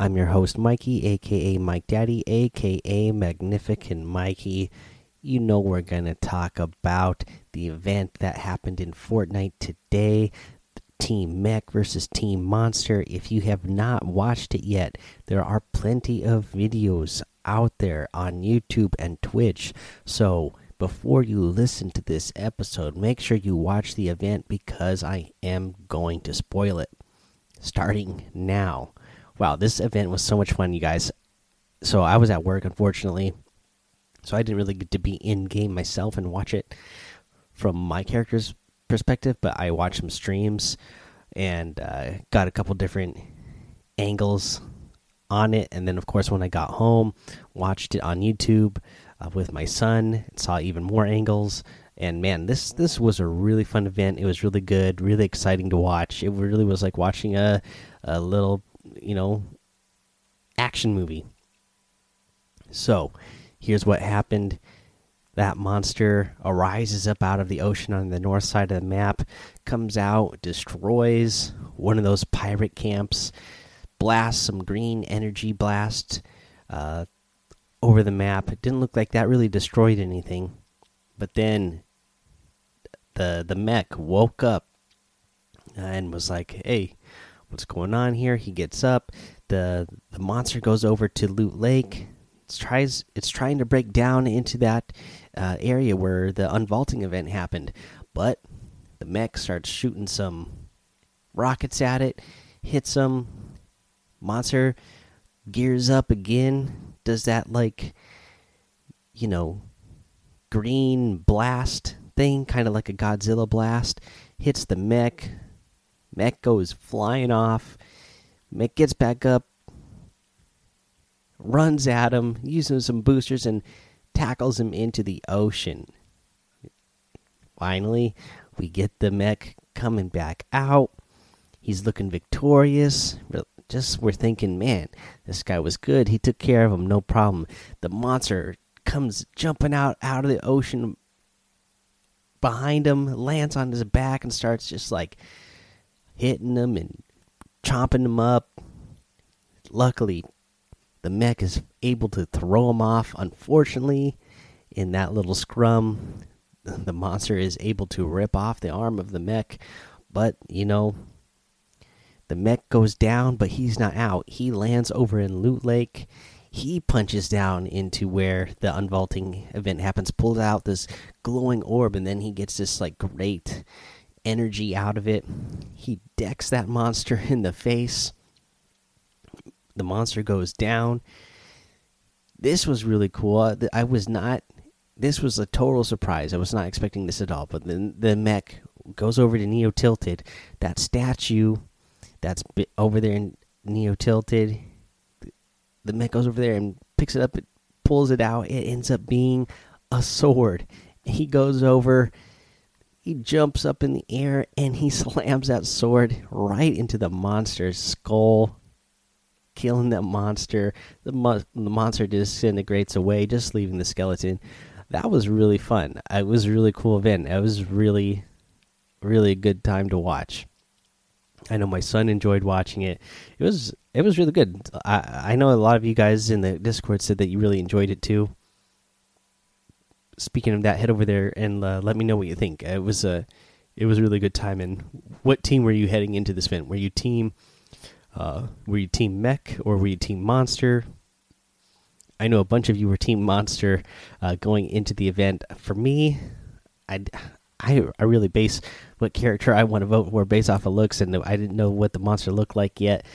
I'm your host, Mikey, aka Mike Daddy, aka Magnificent Mikey. You know, we're going to talk about the event that happened in Fortnite today Team Mech versus Team Monster. If you have not watched it yet, there are plenty of videos out there on YouTube and Twitch. So, before you listen to this episode, make sure you watch the event because I am going to spoil it. Starting now. Wow, this event was so much fun, you guys. So I was at work, unfortunately. So I didn't really get to be in game myself and watch it from my character's perspective, but I watched some streams and uh, got a couple different angles on it. And then, of course, when I got home, watched it on YouTube uh, with my son. And saw even more angles, and man, this this was a really fun event. It was really good, really exciting to watch. It really was like watching a a little, you know, action movie. So, here's what happened. That monster arises up out of the ocean on the north side of the map, comes out, destroys one of those pirate camps, blasts some green energy blast, uh, over the map. It didn't look like that really destroyed anything. But then the the mech woke up and was like, "Hey, what's going on here?" He gets up. the The monster goes over to Loot Lake. It's tries it's trying to break down into that uh, area where the unvaulting event happened, but the mech starts shooting some rockets at it, hits them. Monster gears up again, does that like you know green blast thing, kind of like a Godzilla blast, hits the mech. Mech goes flying off. Mech gets back up, runs at him, using some boosters, and tackles him into the ocean. Finally, we get the mech coming back out. He's looking victorious, just we're thinking, man, this guy was good. He took care of him, no problem. The monster comes jumping out out of the ocean behind him, lands on his back, and starts just like hitting them and chomping them up. Luckily, the mech is able to throw him off. Unfortunately, in that little scrum, the monster is able to rip off the arm of the mech. But, you know, the mech goes down, but he's not out. He lands over in Loot Lake. He punches down into where the unvaulting event happens, pulls out this glowing orb, and then he gets this like great energy out of it. He decks that monster in the face. The monster goes down. This was really cool. I was not. This was a total surprise. I was not expecting this at all. But then the mech goes over to Neo Tilted. That statue that's over there in Neo Tilted. The mech goes over there and picks it up, it pulls it out. It ends up being a sword. He goes over, he jumps up in the air, and he slams that sword right into the monster's skull, killing that monster. The, mo the monster disintegrates away, just leaving the skeleton. That was really fun. It was a really cool event. It was really, really a good time to watch. I know my son enjoyed watching it. It was it was really good. I I know a lot of you guys in the Discord said that you really enjoyed it too. Speaking of that, head over there and uh, let me know what you think. It was a it was a really good time. And what team were you heading into this event? Were you team uh, were you team Mech or were you team Monster? I know a bunch of you were team Monster uh, going into the event. For me, I I I really base what character I want to vote for based off of looks, and I didn't know what the monster looked like yet.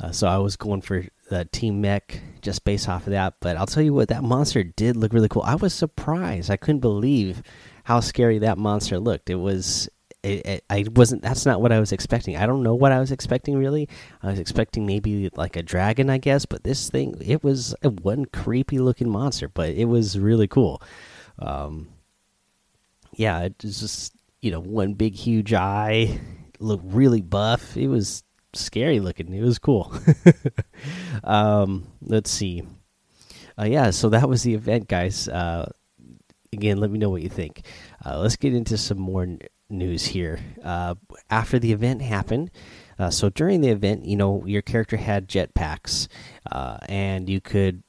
Uh, so I was going for the Team Mech just based off of that. But I'll tell you what, that monster did look really cool. I was surprised. I couldn't believe how scary that monster looked. It was it, it, I wasn't. That's not what I was expecting. I don't know what I was expecting really. I was expecting maybe like a dragon, I guess. But this thing, it was one creepy looking monster, but it was really cool. Um, yeah, it was just you know one big huge eye, looked really buff. It was scary looking. It was cool. um, let's see. Uh, yeah, so that was the event, guys. Uh, again, let me know what you think. Uh, let's get into some more news here. Uh, after the event happened, uh, so during the event, you know, your character had jetpacks, uh, and you could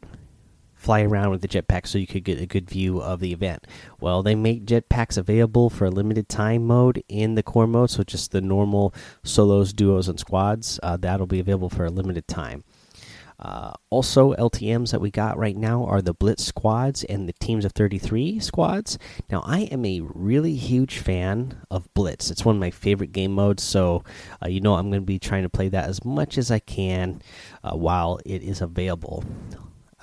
fly around with the jetpack so you could get a good view of the event. Well, they make jetpacks available for a limited time mode in the core mode, so just the normal solos, duos, and squads. Uh, that'll be available for a limited time. Uh, also, LTMs that we got right now are the Blitz squads and the teams of 33 squads. Now, I am a really huge fan of Blitz. It's one of my favorite game modes, so uh, you know I'm going to be trying to play that as much as I can uh, while it is available.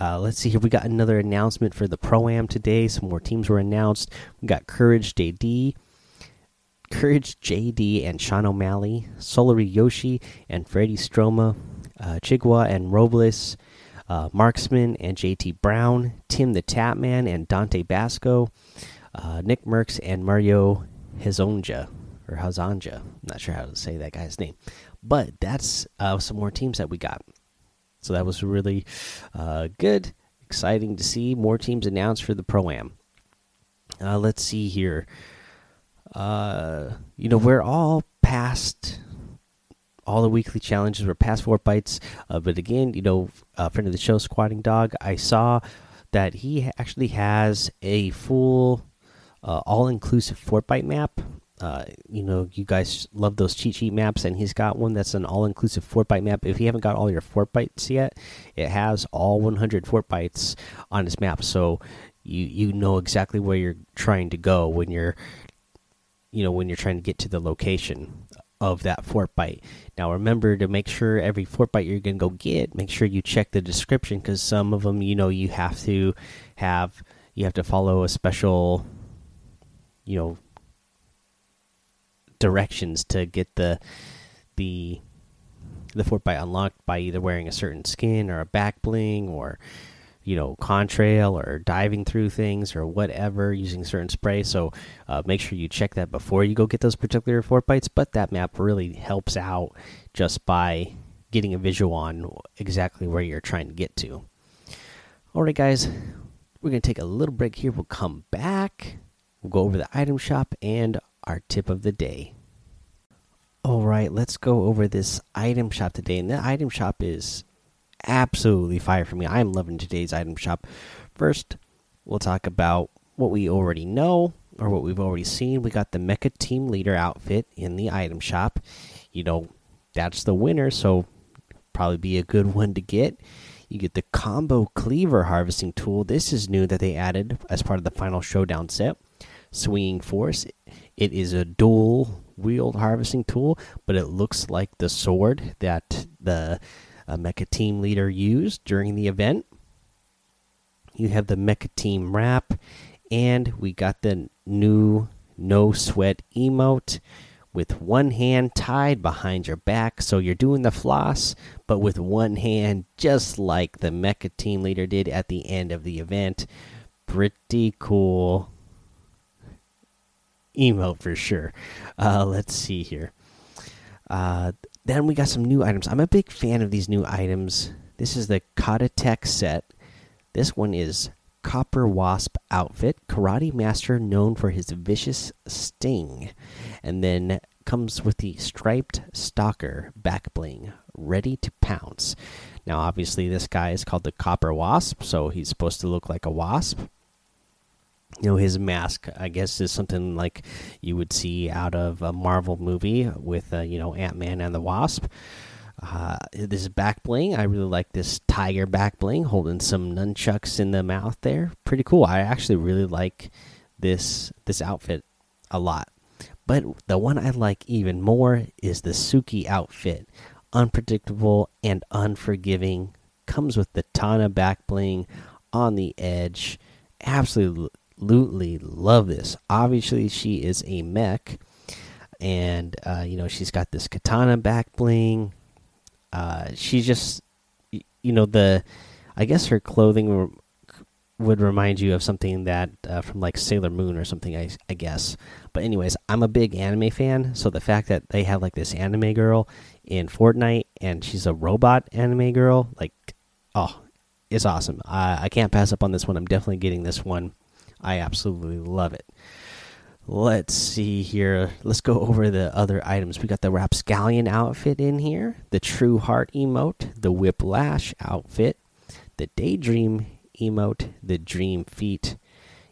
Uh, let's see here. We got another announcement for the Pro Am today. Some more teams were announced. We got Courage JD, Courage JD, and Sean O'Malley, Solary Yoshi, and Freddie Stroma uh, Chigua and Robles, uh, Marksman and JT Brown, Tim the Tatman and Dante Basco, uh, Nick Mercs and Mario Hezonja or Hazanja. I'm not sure how to say that guy's name, but that's uh, some more teams that we got. So that was really uh, good, exciting to see more teams announced for the pro am. Uh, let's see here. Uh, you know, we're all past all the weekly challenges were past Fortbytes. Uh, but again, you know, a friend of the show, Squatting Dog, I saw that he actually has a full, uh, all-inclusive Fortbyte map. Uh, you know, you guys love those cheat sheet maps, and he's got one that's an all-inclusive Fortbyte map. If you haven't got all your Fortbytes yet, it has all 100 Fortbytes on his map, so you you know exactly where you're trying to go when you're, you know, when you're trying to get to the location of that Fortbyte. Now remember to make sure every Fortbyte you're gonna go get, make sure you check the description because some of them, you know, you have to have you have to follow a special, you know, directions to get the the the Fortbyte unlocked by either wearing a certain skin or a back bling or you know contrail or diving through things or whatever using certain spray. So uh, make sure you check that before you go get those particular Fortbytes but that map really helps out just by getting a visual on exactly where you're trying to get to. All right guys we're gonna take a little break here. We'll come back. We'll go over the item shop and our tip of the day all right let's go over this item shop today and the item shop is absolutely fire for me. I'm loving today's item shop. First, we'll talk about what we already know or what we've already seen. We got the Mecha Team Leader outfit in the item shop. You know, that's the winner, so probably be a good one to get. You get the Combo Cleaver Harvesting Tool. This is new that they added as part of the final showdown set. Swinging Force. It is a dual wield harvesting tool, but it looks like the sword that the a mecha team leader used during the event. You have the mecha team wrap, and we got the new no sweat emote with one hand tied behind your back. So you're doing the floss, but with one hand, just like the mecha team leader did at the end of the event. Pretty cool emote for sure. Uh, let's see here. Uh, then we got some new items. I'm a big fan of these new items. This is the Tech set. This one is Copper Wasp outfit, Karate Master known for his vicious sting. And then comes with the striped stalker back bling, ready to pounce. Now, obviously, this guy is called the Copper Wasp, so he's supposed to look like a wasp you know his mask i guess is something like you would see out of a marvel movie with uh, you know ant-man and the wasp. Uh, this back bling i really like this tiger back bling holding some nunchucks in the mouth there. Pretty cool. I actually really like this this outfit a lot. But the one i like even more is the Tsuki outfit. Unpredictable and unforgiving. Comes with the tana back bling on the edge. Absolutely absolutely love this. Obviously, she is a mech. and uh, you know she's got this katana back bling. Uh, she's just, you know, the, I guess her clothing would remind you of something that uh, from like Sailor Moon or something, I, I guess. But anyways, I'm a big anime fan, so the fact that they have like this anime girl in Fortnite and she's a robot anime girl, like, oh, it's awesome. I, I can't pass up on this one. I'm definitely getting this one. I absolutely love it. Let's see here. Let's go over the other items. We got the Rapscallion outfit in here, the True Heart emote, the Whiplash outfit, the Daydream emote, the Dream Feet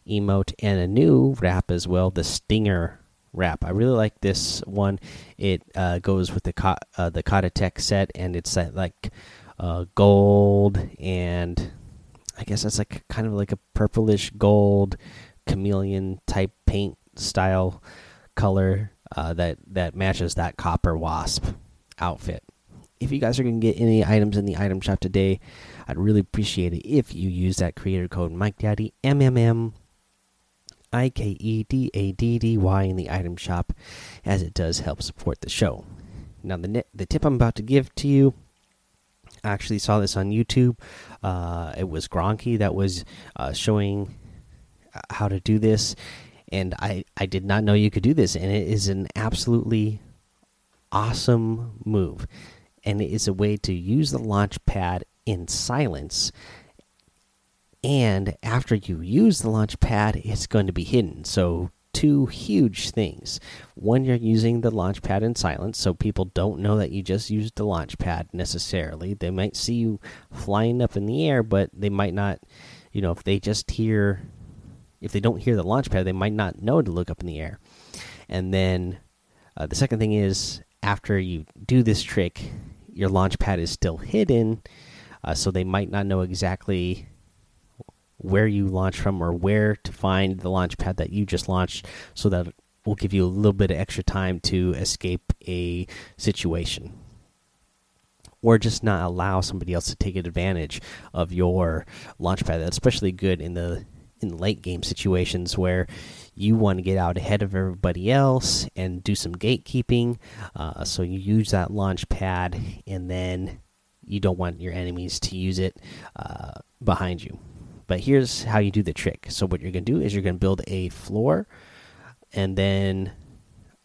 emote, and a new wrap as well, the Stinger wrap. I really like this one. It uh, goes with the uh, the Karatech set, and it's like uh, gold and I guess that's like kind of like a purplish gold chameleon type paint style color uh, that that matches that copper wasp outfit if you guys are going to get any items in the item shop today, I'd really appreciate it if you use that creator code Mike Daddy M M M I K E D A D D Y in the item shop, as it does help support the show. Now, the the tip I'm about to give to you, I actually saw this on YouTube. Uh, it was Gronky that was uh, showing uh, how to do this, and I I did not know you could do this, and it is an absolutely awesome move and it is a way to use the launch pad in silence. And after you use the launch pad, it's going to be hidden. So, two huge things. One, you're using the launch pad in silence, so people don't know that you just used the launch pad necessarily. They might see you flying up in the air, but they might not, you know, if they just hear, if they don't hear the launch pad, they might not know to look up in the air. And then uh, the second thing is, after you do this trick, your launch pad is still hidden, uh, so they might not know exactly where you launch from or where to find the launch pad that you just launched, so that will give you a little bit of extra time to escape a situation. Or just not allow somebody else to take advantage of your launch pad. That's especially good in the in late game situations where you want to get out ahead of everybody else and do some gatekeeping. Uh, so you use that launch pad, and then you don't want your enemies to use it uh, behind you. But here's how you do the trick. So what you're going to do is you're going to build a floor, and then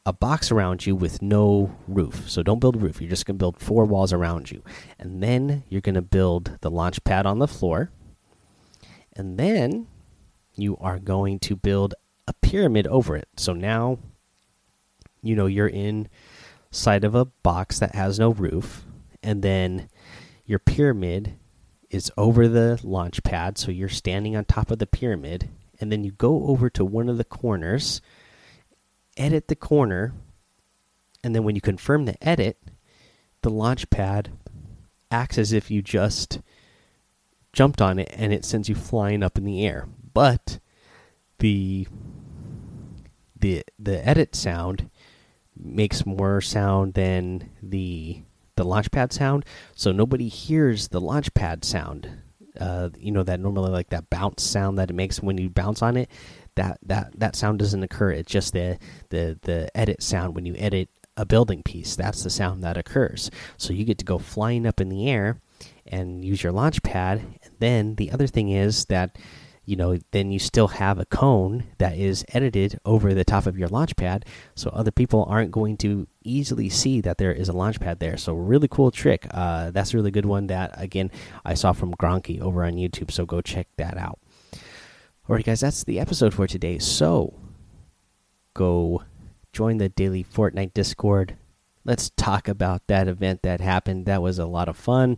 a box around you with no roof. So don't build a roof. You're just going to build four walls around you. And then you're going to build the launch pad on the floor. And then you are going to build a pyramid over it. So now, you know, you're inside of a box that has no roof, and then your pyramid is over the launch pad. So you're standing on top of the pyramid, and then you go over to one of the corners, edit the corner, and then when you confirm the edit, the launch pad acts as if you just jumped on it and it sends you flying up in the air. But the the the edit sound makes more sound than the the launchpad sound, so nobody hears the launchpad sound. Uh, you know that normally like that bounce sound that it makes when you bounce on it. That that that sound doesn't occur. It's just the the the edit sound when you edit a building piece. That's the sound that occurs. So you get to go flying up in the air and use your launch pad. And then the other thing is that you know, then you still have a cone that is edited over the top of your launch pad, so other people aren't going to easily see that there is a launch pad there. So really cool trick. Uh, that's a really good one that again I saw from Gronky over on YouTube. So go check that out. Alright, guys, that's the episode for today. So go join the daily Fortnite Discord. Let's talk about that event that happened. That was a lot of fun.